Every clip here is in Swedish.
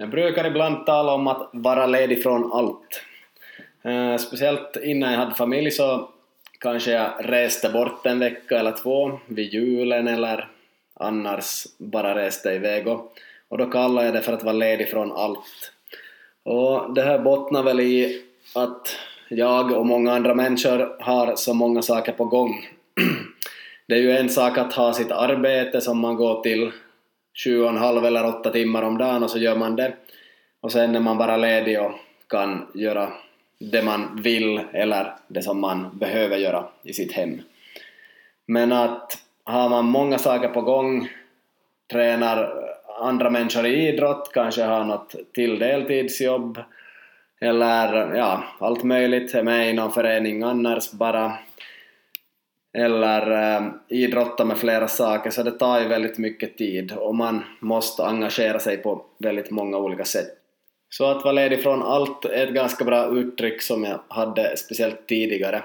Jag brukar ibland tala om att vara ledig från allt. Eh, speciellt innan jag hade familj så kanske jag reste bort en vecka eller två vid julen eller annars bara reste iväg och, och då kallar jag det för att vara ledig från allt. Och det här bottnar väl i att jag och många andra människor har så många saker på gång. Det är ju en sak att ha sitt arbete som man går till sju och en halv eller åtta timmar om dagen och så gör man det. Och sen är man bara ledig och kan göra det man vill eller det som man behöver göra i sitt hem. Men att har man många saker på gång, tränar andra människor i idrott, kanske har något till deltidsjobb eller ja, allt möjligt, är med i någon förening annars bara eller eh, idrotta med flera saker så det tar ju väldigt mycket tid och man måste engagera sig på väldigt många olika sätt. Så att vara ledig från allt är ett ganska bra uttryck som jag hade speciellt tidigare.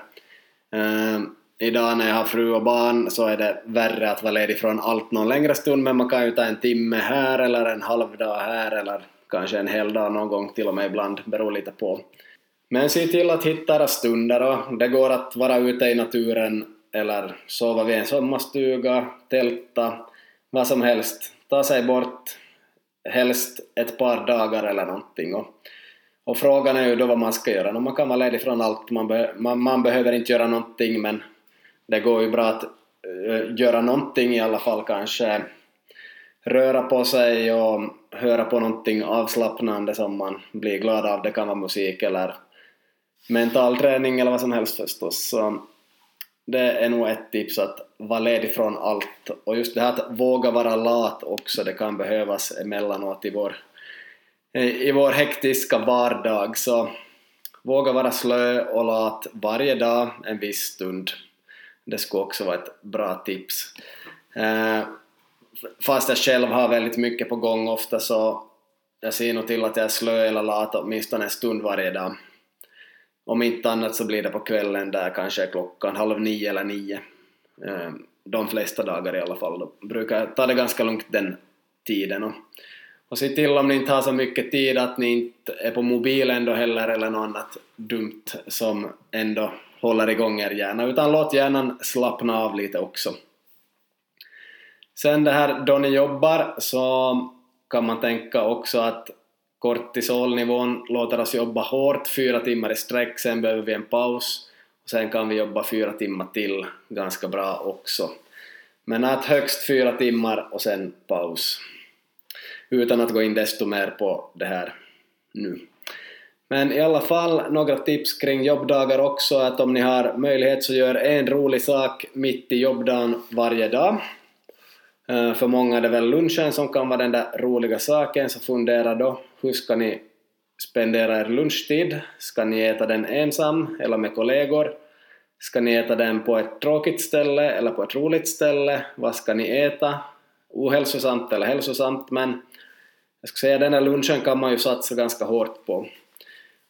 Eh, idag när jag har fru och barn så är det värre att vara ledig från allt någon längre stund men man kan ju ta en timme här eller en halv dag här eller kanske en hel dag någon gång till och med ibland, beror lite på. Men se till att hitta era stunder och det går att vara ute i naturen eller sova vid en sommarstuga, tälta, vad som helst. Ta sig bort, helst ett par dagar eller någonting. Och, och frågan är ju då vad man ska göra. Man kan vara ledig från allt, man, be, man, man behöver inte göra någonting men det går ju bra att uh, göra någonting i alla fall kanske röra på sig och höra på någonting avslappnande som man blir glad av. Det kan vara musik eller mental träning eller vad som helst förstås. Så det är nog ett tips att vara ledig från allt. Och just det här att våga vara lat också, det kan behövas emellanåt i vår, i vår hektiska vardag. Så våga vara slö och lat varje dag en viss stund. Det skulle också vara ett bra tips. Eh, fast jag själv har väldigt mycket på gång ofta så jag ser nog till att jag är slö eller lat åtminstone en stund varje dag. Om inte annat så blir det på kvällen där kanske klockan halv nio eller nio. Eh, de flesta dagar i alla fall. Då brukar jag ta det ganska lugnt den tiden. Och, och se till om ni inte har så mycket tid att ni inte är på mobilen då heller eller något annat dumt som ändå håller igång er hjärna, utan låt hjärnan slappna av lite också. Sen det här då ni jobbar så kan man tänka också att kortisolnivån låter oss jobba hårt fyra timmar i sträck, sen behöver vi en paus och sen kan vi jobba fyra timmar till ganska bra också. Men att högst fyra timmar och sen paus. Utan att gå in desto mer på det här nu. Men i alla fall några tips kring jobbdagar också, att om ni har möjlighet så gör en rolig sak mitt i jobbdagen varje dag. Eh, för många är det väl lunchen som kan vara den där roliga saken, så fundera då hur ska ni spendera er lunchtid? Ska ni äta den ensam eller med kollegor? Ska ni äta den på ett tråkigt ställe eller på ett roligt ställe? Vad ska ni äta? Ohälsosamt eller hälsosamt? Men jag skulle säga den här lunchen kan man ju satsa ganska hårt på.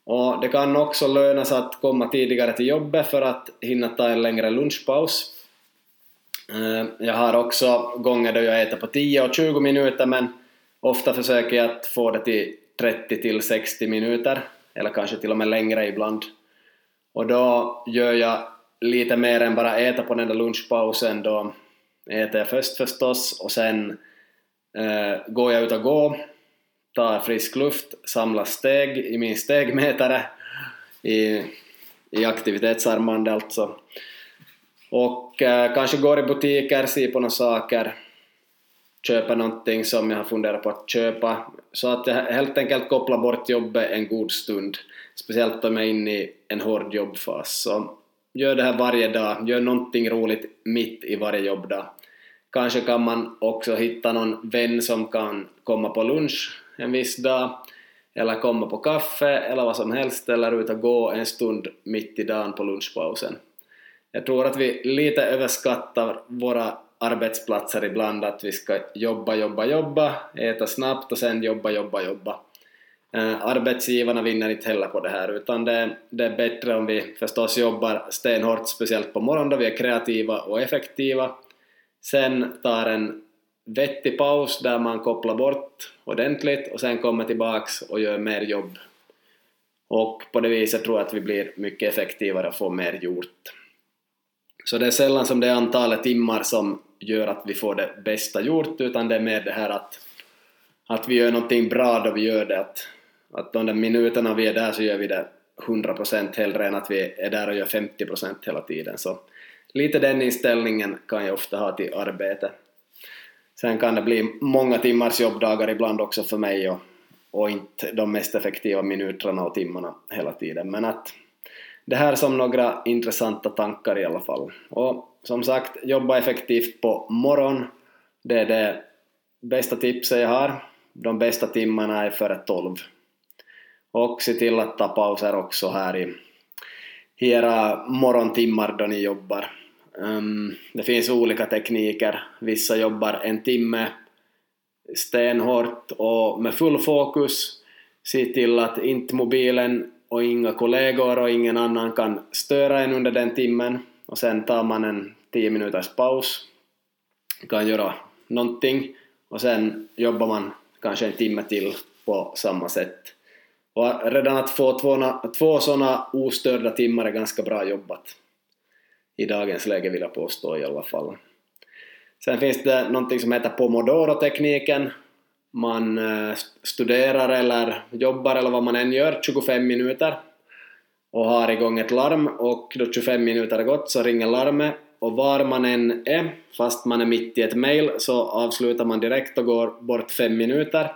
Och det kan också löna sig att komma tidigare till jobbet för att hinna ta en längre lunchpaus. Eh, jag har också gånger då jag äter på 10 och 20 minuter men ofta försöker jag att få det till 30 till 60 minuter eller kanske till och med längre ibland. Och då gör jag lite mer än bara äta på den där lunchpausen. Då äter jag först förstås och sen eh, går jag ut och går, tar frisk luft, samlar steg i min stegmätare i, i aktivitetsarmande alltså och eh, kanske går i butiker, ser på några saker, köper någonting som jag har funderat på att köpa. Så att jag helt enkelt kopplar bort jobbet en god stund. Speciellt om jag är inne i en hård jobbfas. Så gör det här varje dag, gör någonting roligt mitt i varje jobbdag. Kanske kan man också hitta någon vän som kan komma på lunch en viss dag, eller komma på kaffe, eller vad som helst, eller ut och gå en stund mitt i dagen på lunchpausen. Jag tror att vi lite överskattar våra arbetsplatser ibland, att vi ska jobba, jobba, jobba, äta snabbt och sen jobba, jobba, jobba. Eh, arbetsgivarna vinner inte heller på det här, utan det, det är bättre om vi förstås jobbar stenhårt, speciellt på morgonen då vi är kreativa och effektiva. Sen tar en vettig paus där man kopplar bort ordentligt och sen kommer tillbaks och gör mer jobb. Och på det viset tror jag att vi blir mycket effektivare och får mer gjort. Så det är sällan som det är antalet timmar som gör att vi får det bästa gjort, utan det är mer det här att, att vi gör någonting bra då vi gör det. Att, att de där minuterna vi är där så gör vi det 100% hellre än att vi är där och gör 50% hela tiden. Så lite den inställningen kan jag ofta ha till arbete. Sen kan det bli många timmars jobbdagar ibland också för mig och, och inte de mest effektiva minuterna och timmarna hela tiden. Men att det här som några intressanta tankar i alla fall. Och som sagt, jobba effektivt på morgon. Det är det bästa tipset jag har. De bästa timmarna är före 12. Och se till att ta pauser också här i, i era morgontimmar då ni jobbar. Um, det finns olika tekniker. Vissa jobbar en timme stenhårt och med full fokus. Se till att inte mobilen och inga kollegor och ingen annan kan störa en under den timmen och sen tar man en 10 minuters paus, kan göra någonting och sen jobbar man kanske en timme till på samma sätt. Och redan att få två, två sådana ostörda timmar är ganska bra jobbat. I dagens läge vill jag påstå i alla fall. Sen finns det någonting som heter pomodoro-tekniken. Man eh, studerar eller jobbar eller vad man än gör 25 minuter och har igång ett larm. Och då 25 minuter har gått så ringer larmet. Och var man än är, fast man är mitt i ett mail, så avslutar man direkt och går bort 5 minuter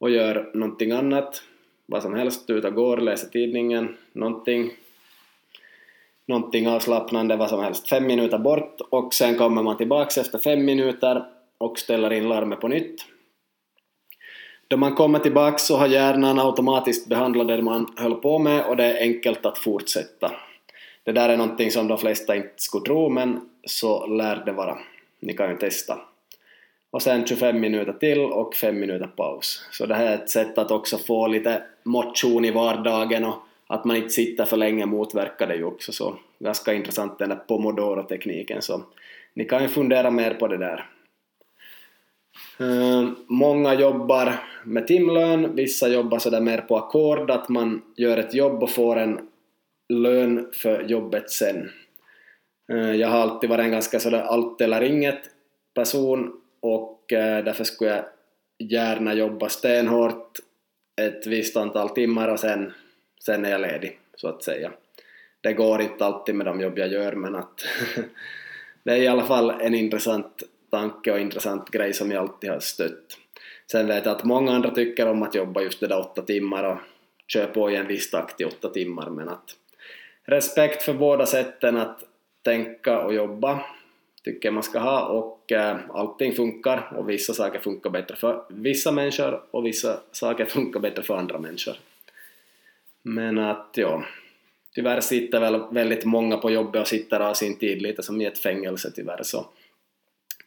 och gör någonting annat, vad som helst, ut och går, läser tidningen, någonting, någonting avslappnande, vad som helst, 5 minuter bort och sen kommer man tillbaks efter 5 minuter och ställer in larmet på nytt då man kommer tillbaka så har hjärnan automatiskt behandlat det man höll på med och det är enkelt att fortsätta. Det där är någonting som de flesta inte skulle tro, men så lär det vara. Ni kan ju testa. Och sen 25 minuter till och 5 minuter paus. Så det här är ett sätt att också få lite motion i vardagen och att man inte sitter för länge motverkar det ju också. Så ganska intressant den där pomodoro-tekniken. Så ni kan ju fundera mer på det där. Eh, många jobbar med timlön, vissa jobbar sådär mer på ackord, att man gör ett jobb och får en lön för jobbet sen. Eh, jag har alltid varit en ganska sådär allt eller inget person och eh, därför skulle jag gärna jobba stenhårt ett visst antal timmar och sen, sen är jag ledig, så att säga. Det går inte alltid med de jobb jag gör men att det är i alla fall en intressant tanke och intressant grej som jag alltid har stött. Sen vet jag att många andra tycker om att jobba just det där åtta timmar och kör på i en viss takt i åtta timmar men att respekt för båda sätten att tänka och jobba tycker jag man ska ha och äh, allting funkar och vissa saker funkar bättre för vissa människor och vissa saker funkar bättre för andra människor. Men att ja, tyvärr sitter väl väldigt många på jobbet och sitter av sin tid lite som i ett fängelse tyvärr så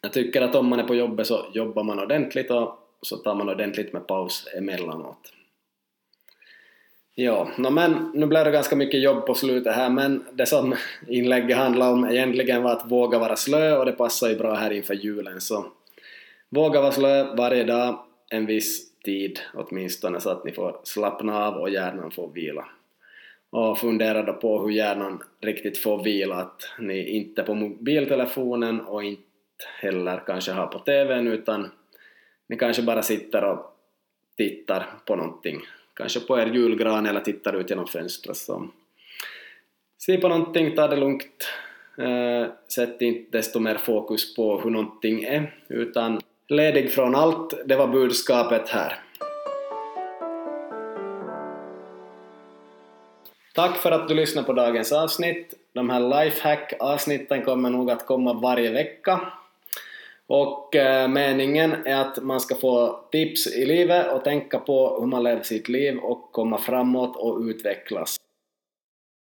jag tycker att om man är på jobbet så jobbar man ordentligt och så tar man ordentligt med paus emellanåt. Ja, no, men nu blev det ganska mycket jobb på slutet här men det som inlägget handlade om egentligen var att våga vara slö och det passar ju bra här inför julen så våga vara slö varje dag en viss tid åtminstone så att ni får slappna av och hjärnan får vila. Och fundera då på hur hjärnan riktigt får vila, att ni inte på mobiltelefonen och inte heller kanske ha på TVn utan ni kanske bara sitter och tittar på någonting. Kanske på er julgran eller tittar ut genom fönstret. Så. Se på någonting, ta det lugnt. Eh, sätt inte desto mer fokus på hur någonting är utan ledig från allt, det var budskapet här. Tack för att du lyssnade på dagens avsnitt. De här lifehack-avsnitten kommer nog att komma varje vecka. Och eh, meningen är att man ska få tips i livet och tänka på hur man lever sitt liv och komma framåt och utvecklas.